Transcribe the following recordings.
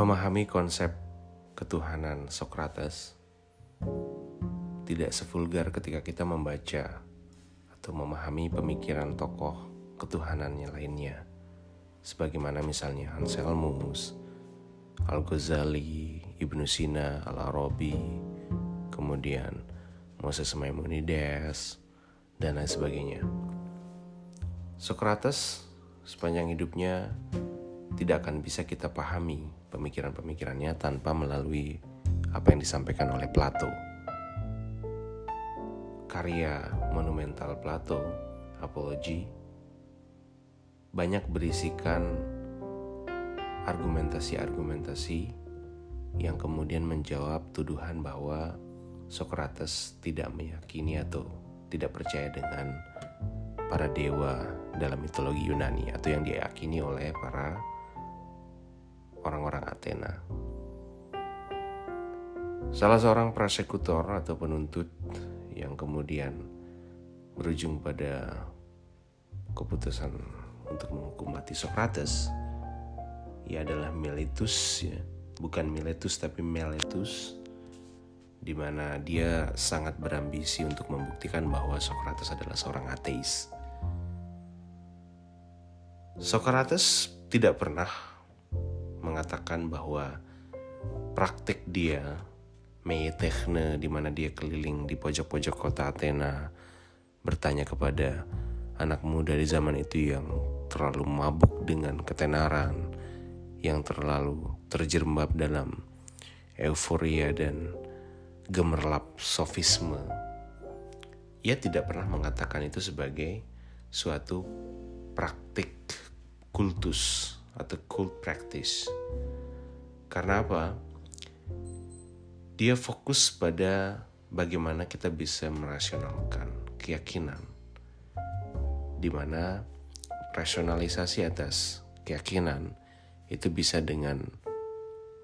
memahami konsep ketuhanan Socrates tidak sevulgar ketika kita membaca atau memahami pemikiran tokoh ketuhanannya lainnya sebagaimana misalnya Anselmus, Al-Ghazali, Ibnu Sina, Al-Arabi, kemudian Moses Maimonides, dan lain sebagainya. Socrates sepanjang hidupnya tidak akan bisa kita pahami pemikiran-pemikirannya tanpa melalui apa yang disampaikan oleh Plato. Karya monumental Plato, Apology, banyak berisikan argumentasi-argumentasi yang kemudian menjawab tuduhan bahwa Socrates tidak meyakini atau tidak percaya dengan para dewa dalam mitologi Yunani atau yang diyakini oleh para orang-orang Athena. Salah seorang prosekutor atau penuntut yang kemudian berujung pada keputusan untuk menghukum mati Socrates ia adalah Miletus ya bukan Miletus tapi Miletus di mana dia sangat berambisi untuk membuktikan bahwa Socrates adalah seorang ateis. Socrates tidak pernah mengatakan bahwa praktik dia Meitechne di mana dia keliling di pojok-pojok kota Athena bertanya kepada anak muda di zaman itu yang terlalu mabuk dengan ketenaran, yang terlalu terjerembab dalam euforia dan gemerlap sofisme. Ia tidak pernah mengatakan itu sebagai suatu praktik kultus atau cult practice. Karena apa? Dia fokus pada bagaimana kita bisa merasionalkan keyakinan di mana rasionalisasi atas keyakinan itu bisa dengan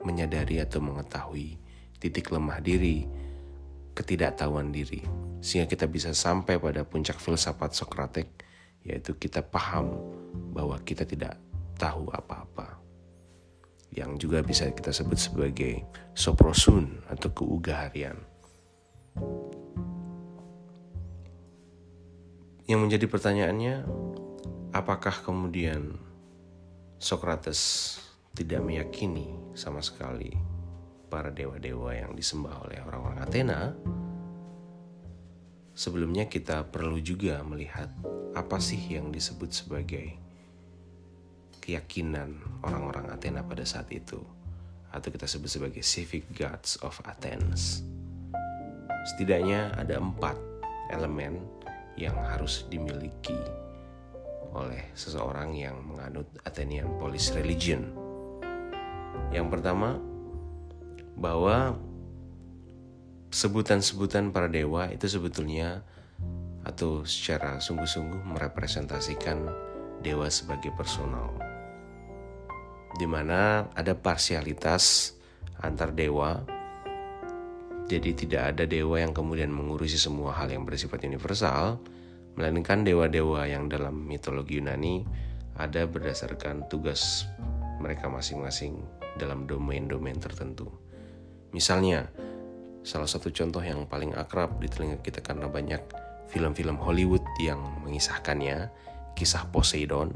menyadari atau mengetahui titik lemah diri, ketidaktahuan diri, sehingga kita bisa sampai pada puncak filsafat Sokratek, yaitu kita paham bahwa kita tidak tahu apa-apa. Yang juga bisa kita sebut sebagai soprosun atau keugaharian. Yang menjadi pertanyaannya, apakah kemudian Sokrates tidak meyakini sama sekali para dewa-dewa yang disembah oleh orang-orang Athena, sebelumnya kita perlu juga melihat apa sih yang disebut sebagai keyakinan orang-orang Athena pada saat itu, atau kita sebut sebagai civic gods of Athens. Setidaknya ada empat elemen yang harus dimiliki oleh seseorang yang menganut Athenian Polis Religion. Yang pertama, bahwa sebutan-sebutan para dewa itu sebetulnya atau secara sungguh-sungguh merepresentasikan dewa sebagai personal. Di mana ada parsialitas antar dewa. Jadi tidak ada dewa yang kemudian mengurusi semua hal yang bersifat universal, melainkan dewa-dewa yang dalam mitologi Yunani ada berdasarkan tugas mereka masing-masing dalam domain-domain tertentu. Misalnya, salah satu contoh yang paling akrab di telinga kita karena banyak film-film Hollywood yang mengisahkannya, kisah Poseidon,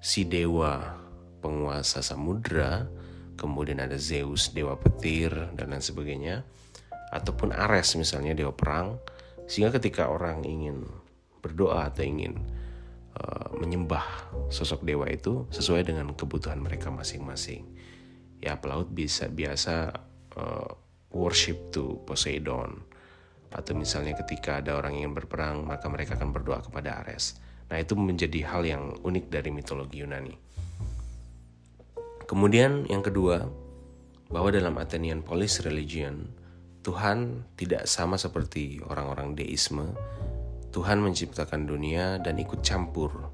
si dewa penguasa samudra, kemudian ada Zeus, dewa petir, dan lain sebagainya, ataupun Ares misalnya, dewa perang, sehingga ketika orang ingin berdoa atau ingin uh, menyembah sosok dewa itu sesuai dengan kebutuhan mereka masing-masing. Ya pelaut bisa biasa uh, worship to Poseidon atau misalnya ketika ada orang yang berperang maka mereka akan berdoa kepada Ares. Nah itu menjadi hal yang unik dari mitologi Yunani. Kemudian yang kedua bahwa dalam Athenian Polis Religion Tuhan tidak sama seperti orang-orang deisme. Tuhan menciptakan dunia dan ikut campur,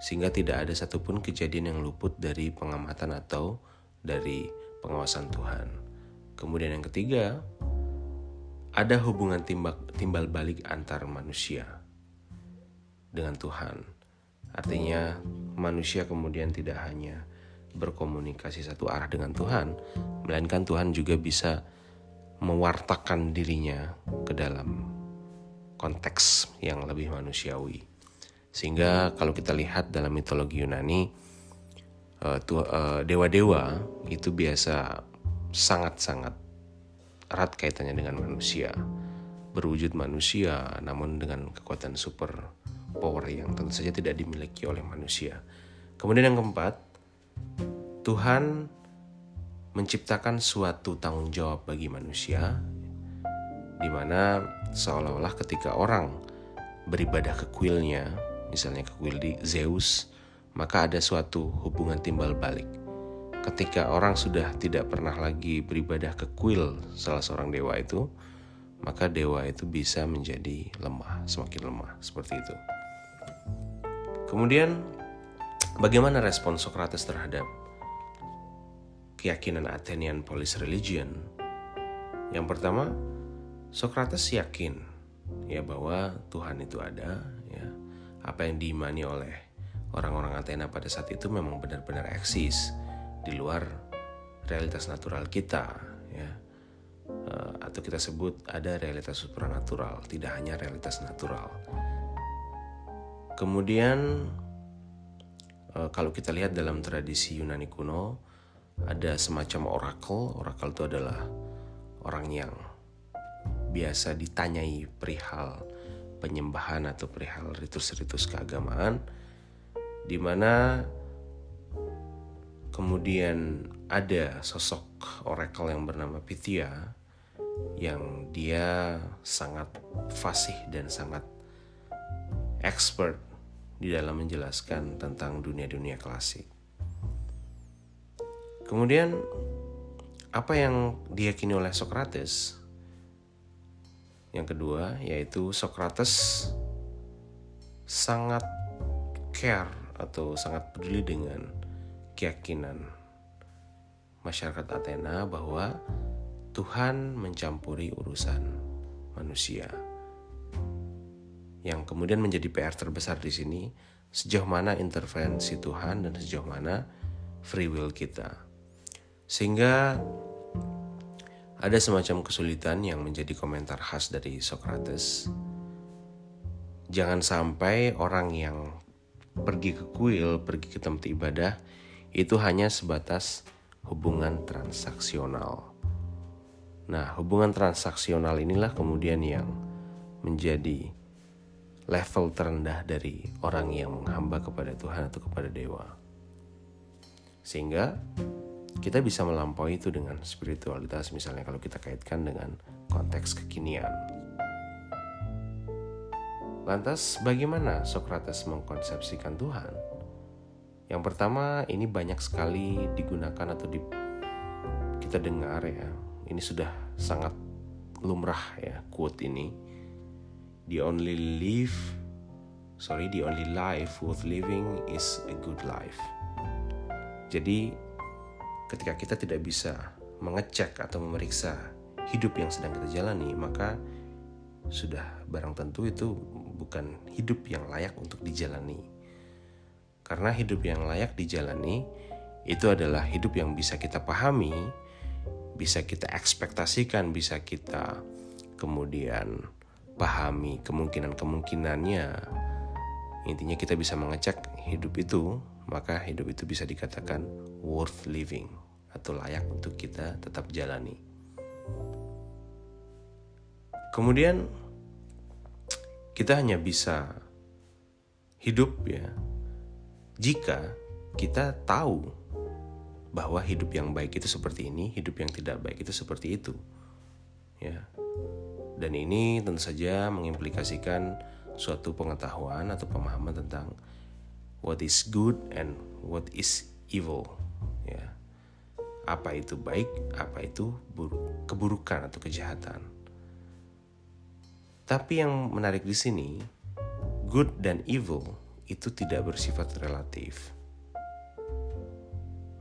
sehingga tidak ada satupun kejadian yang luput dari pengamatan atau dari pengawasan Tuhan. Kemudian yang ketiga, ada hubungan timbal, timbal balik antar manusia dengan Tuhan. Artinya manusia kemudian tidak hanya berkomunikasi satu arah dengan Tuhan, melainkan Tuhan juga bisa mewartakan dirinya ke dalam konteks yang lebih manusiawi. Sehingga kalau kita lihat dalam mitologi Yunani, eh, eh, dewa-dewa itu biasa sangat-sangat erat kaitannya dengan manusia. Berwujud manusia namun dengan kekuatan super power yang tentu saja tidak dimiliki oleh manusia. Kemudian yang keempat, Tuhan menciptakan suatu tanggung jawab bagi manusia di mana seolah-olah ketika orang beribadah ke kuilnya, misalnya ke kuil di Zeus, maka ada suatu hubungan timbal balik. Ketika orang sudah tidak pernah lagi beribadah ke kuil salah seorang dewa itu, maka dewa itu bisa menjadi lemah, semakin lemah, seperti itu. Kemudian Bagaimana respon Socrates terhadap keyakinan Athenian Polis Religion? Yang pertama, Socrates yakin ya bahwa Tuhan itu ada, ya. Apa yang diimani oleh orang-orang Athena pada saat itu memang benar-benar eksis di luar realitas natural kita, ya. Eh, atau kita sebut ada realitas supranatural, tidak hanya realitas natural. Kemudian Eh, kalau kita lihat dalam tradisi Yunani kuno ada semacam oracle. Oracle itu adalah orang yang biasa ditanyai perihal penyembahan atau perihal ritus-ritus keagamaan di mana kemudian ada sosok oracle yang bernama Pythia yang dia sangat fasih dan sangat expert di dalam menjelaskan tentang dunia-dunia klasik. Kemudian apa yang diyakini oleh Socrates? Yang kedua yaitu Socrates sangat care atau sangat peduli dengan keyakinan masyarakat Athena bahwa Tuhan mencampuri urusan manusia yang kemudian menjadi PR terbesar di sini sejauh mana intervensi Tuhan dan sejauh mana free will kita. Sehingga ada semacam kesulitan yang menjadi komentar khas dari Socrates. Jangan sampai orang yang pergi ke kuil, pergi ke tempat ibadah itu hanya sebatas hubungan transaksional. Nah, hubungan transaksional inilah kemudian yang menjadi level terendah dari orang yang menghamba kepada Tuhan atau kepada dewa. Sehingga kita bisa melampaui itu dengan spiritualitas misalnya kalau kita kaitkan dengan konteks kekinian. Lantas bagaimana Socrates mengkonsepsikan Tuhan? Yang pertama ini banyak sekali digunakan atau di, kita dengar ya. Ini sudah sangat lumrah ya quote ini the only live sorry the only life worth living is a good life jadi ketika kita tidak bisa mengecek atau memeriksa hidup yang sedang kita jalani maka sudah barang tentu itu bukan hidup yang layak untuk dijalani karena hidup yang layak dijalani itu adalah hidup yang bisa kita pahami bisa kita ekspektasikan bisa kita kemudian pahami kemungkinan-kemungkinannya. Intinya kita bisa mengecek hidup itu, maka hidup itu bisa dikatakan worth living atau layak untuk kita tetap jalani. Kemudian kita hanya bisa hidup ya jika kita tahu bahwa hidup yang baik itu seperti ini, hidup yang tidak baik itu seperti itu. Ya. Dan ini tentu saja mengimplikasikan suatu pengetahuan atau pemahaman tentang what is good and what is evil. Ya. Apa itu baik, apa itu buruk, keburukan atau kejahatan. Tapi yang menarik di sini, good dan evil itu tidak bersifat relatif.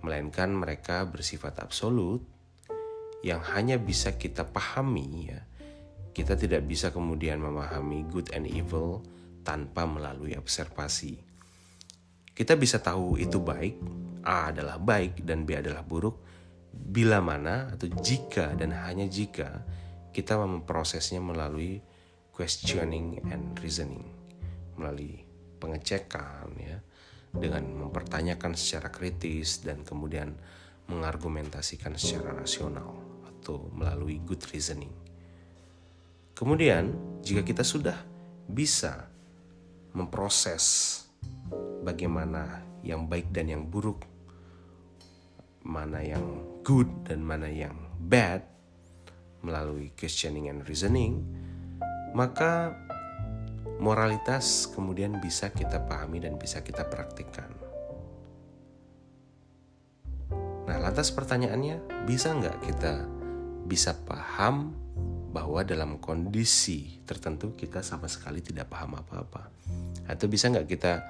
Melainkan mereka bersifat absolut yang hanya bisa kita pahami ya kita tidak bisa kemudian memahami good and evil tanpa melalui observasi. Kita bisa tahu itu baik A adalah baik dan B adalah buruk. Bila mana atau jika dan hanya jika kita memprosesnya melalui questioning and reasoning. Melalui pengecekan ya. Dengan mempertanyakan secara kritis dan kemudian mengargumentasikan secara rasional atau melalui good reasoning. Kemudian, jika kita sudah bisa memproses bagaimana yang baik dan yang buruk, mana yang good dan mana yang bad melalui questioning and reasoning, maka moralitas kemudian bisa kita pahami dan bisa kita praktikkan. Nah, lantas pertanyaannya, bisa nggak kita bisa paham bahwa dalam kondisi tertentu kita sama sekali tidak paham apa-apa? Atau bisa nggak kita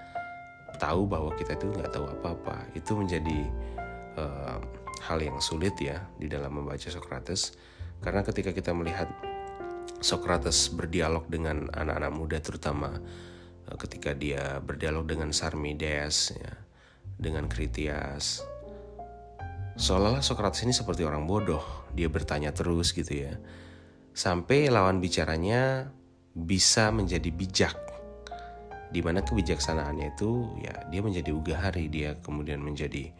tahu bahwa kita itu nggak tahu apa-apa? Itu menjadi uh, hal yang sulit ya di dalam membaca Socrates, karena ketika kita melihat Socrates berdialog dengan anak-anak muda terutama uh, ketika dia berdialog dengan Sarmides ya, dengan Critias seolah-olah Socrates ini seperti orang bodoh. Dia bertanya terus gitu ya. Sampai lawan bicaranya bisa menjadi bijak di mana kebijaksanaannya itu ya dia menjadi ugahari dia kemudian menjadi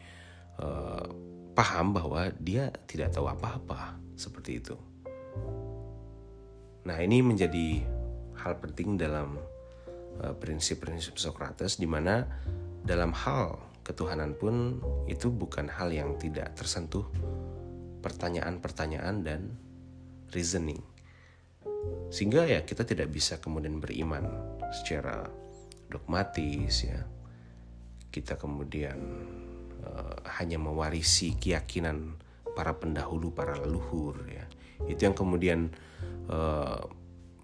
uh, paham bahwa dia tidak tahu apa-apa seperti itu Nah, ini menjadi hal penting dalam uh, prinsip-prinsip Socrates di mana dalam hal ketuhanan pun itu bukan hal yang tidak tersentuh pertanyaan-pertanyaan dan reasoning. Sehingga ya kita tidak bisa kemudian beriman secara dogmatis ya. Kita kemudian uh, hanya mewarisi keyakinan para pendahulu, para leluhur ya. Itu yang kemudian Eh,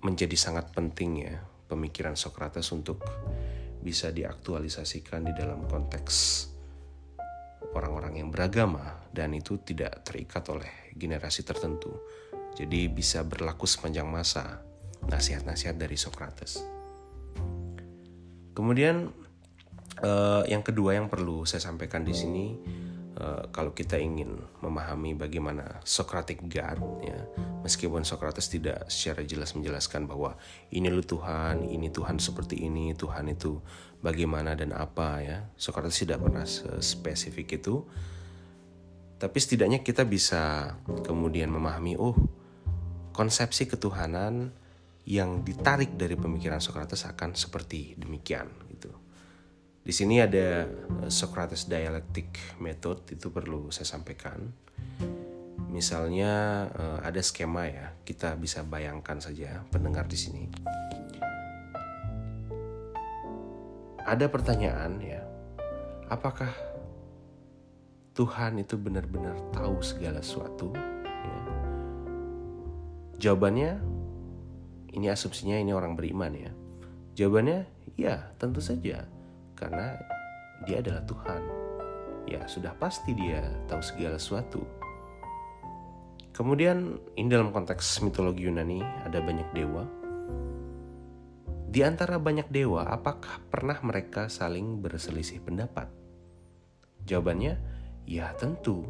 menjadi sangat penting ya pemikiran Socrates untuk bisa diaktualisasikan di dalam konteks orang-orang yang beragama dan itu tidak terikat oleh generasi tertentu. Jadi bisa berlaku sepanjang masa nasihat-nasihat dari Socrates. Kemudian eh, yang kedua yang perlu saya sampaikan di sini Uh, kalau kita ingin memahami bagaimana Socratic God ya meskipun Socrates tidak secara jelas menjelaskan bahwa ini lu Tuhan ini Tuhan seperti ini Tuhan itu bagaimana dan apa ya Socrates tidak pernah spesifik itu. Tapi setidaknya kita bisa kemudian memahami oh konsepsi ketuhanan yang ditarik dari pemikiran Socrates akan seperti demikian gitu di sini ada eh, Socrates dialectic method itu perlu saya sampaikan. Misalnya eh, ada skema ya, kita bisa bayangkan saja pendengar di sini. Ada pertanyaan ya, apakah Tuhan itu benar-benar tahu segala sesuatu? Ya. Jawabannya, ini asumsinya ini orang beriman ya. Jawabannya, ya tentu saja karena dia adalah Tuhan. Ya, sudah pasti dia tahu segala sesuatu. Kemudian, ini dalam konteks mitologi Yunani ada banyak dewa. Di antara banyak dewa, apakah pernah mereka saling berselisih pendapat? Jawabannya, ya tentu.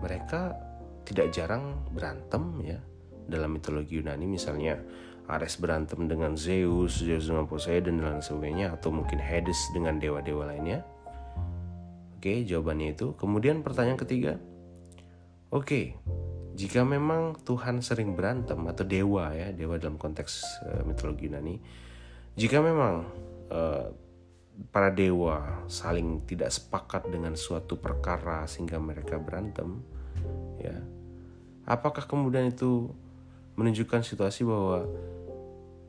Mereka tidak jarang berantem ya dalam mitologi Yunani misalnya Ares berantem dengan Zeus, Zeus dengan Poseidon dan lain sebagainya atau mungkin Hades dengan dewa-dewa lainnya? Oke, jawabannya itu. Kemudian pertanyaan ketiga. Oke, jika memang Tuhan sering berantem atau dewa ya, dewa dalam konteks uh, mitologi Yunani, jika memang uh, para dewa saling tidak sepakat dengan suatu perkara sehingga mereka berantem, ya, apakah kemudian itu menunjukkan situasi bahwa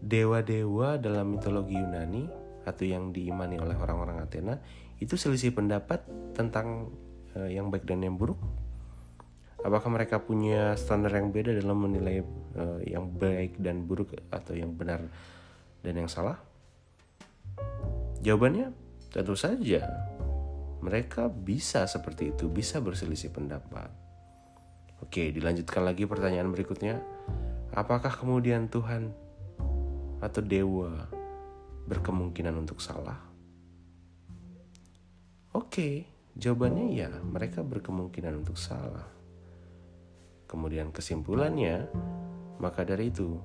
dewa-dewa dalam mitologi Yunani atau yang diimani oleh orang-orang Athena itu selisih pendapat tentang uh, yang baik dan yang buruk. Apakah mereka punya standar yang beda dalam menilai uh, yang baik dan buruk atau yang benar dan yang salah? Jawabannya tentu saja mereka bisa seperti itu, bisa berselisih pendapat. Oke, dilanjutkan lagi pertanyaan berikutnya. Apakah kemudian Tuhan atau dewa berkemungkinan untuk salah? Oke, Jawabannya ya, mereka berkemungkinan untuk salah. Kemudian kesimpulannya, maka dari itu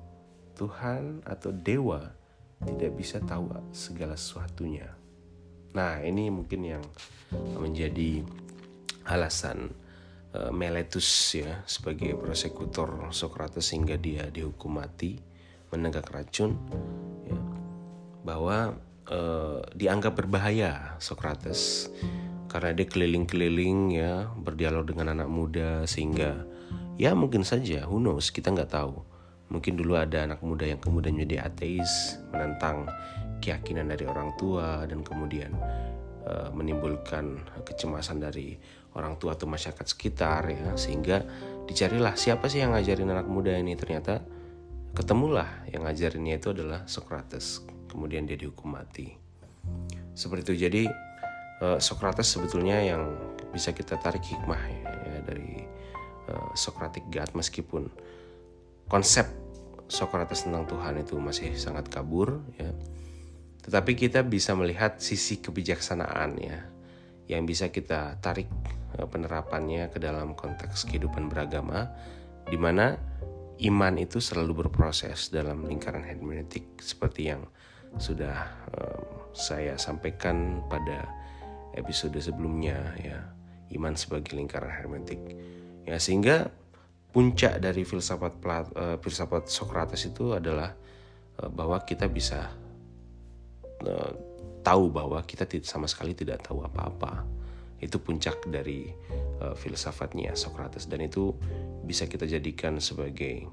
Tuhan atau dewa tidak bisa tahu segala sesuatunya. Nah, ini mungkin yang menjadi alasan uh, Meletus ya sebagai prosekutor Socrates sehingga dia dihukum mati menenggak racun ya, bahwa uh, dianggap berbahaya Socrates. Karena dia keliling-keliling ya berdialog dengan anak muda sehingga ya mungkin saja who knows kita nggak tahu. Mungkin dulu ada anak muda yang kemudian menjadi ateis menentang keyakinan dari orang tua dan kemudian uh, menimbulkan kecemasan dari orang tua atau masyarakat sekitar ya. Sehingga dicarilah siapa sih yang ngajarin anak muda ini? Ternyata ketemulah yang ngajarinnya itu adalah Socrates. Kemudian dia dihukum mati. Seperti itu. Jadi uh, Socrates sebetulnya yang bisa kita tarik hikmah ya, ya dari uh, Socratic God. Meskipun konsep Socrates tentang Tuhan itu masih sangat kabur ya. Tetapi kita bisa melihat sisi kebijaksanaan ya yang bisa kita tarik penerapannya ke dalam konteks kehidupan beragama di mana iman itu selalu berproses dalam lingkaran hermeneutik seperti yang sudah um, saya sampaikan pada episode sebelumnya ya iman sebagai lingkaran hermeneutik. Ya sehingga puncak dari filsafat uh, filsafat Socrates itu adalah uh, bahwa kita bisa uh, tahu bahwa kita sama sekali tidak tahu apa-apa itu puncak dari uh, filsafatnya Socrates dan itu bisa kita jadikan sebagai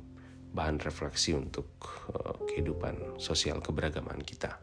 bahan refleksi untuk uh, kehidupan sosial keberagaman kita.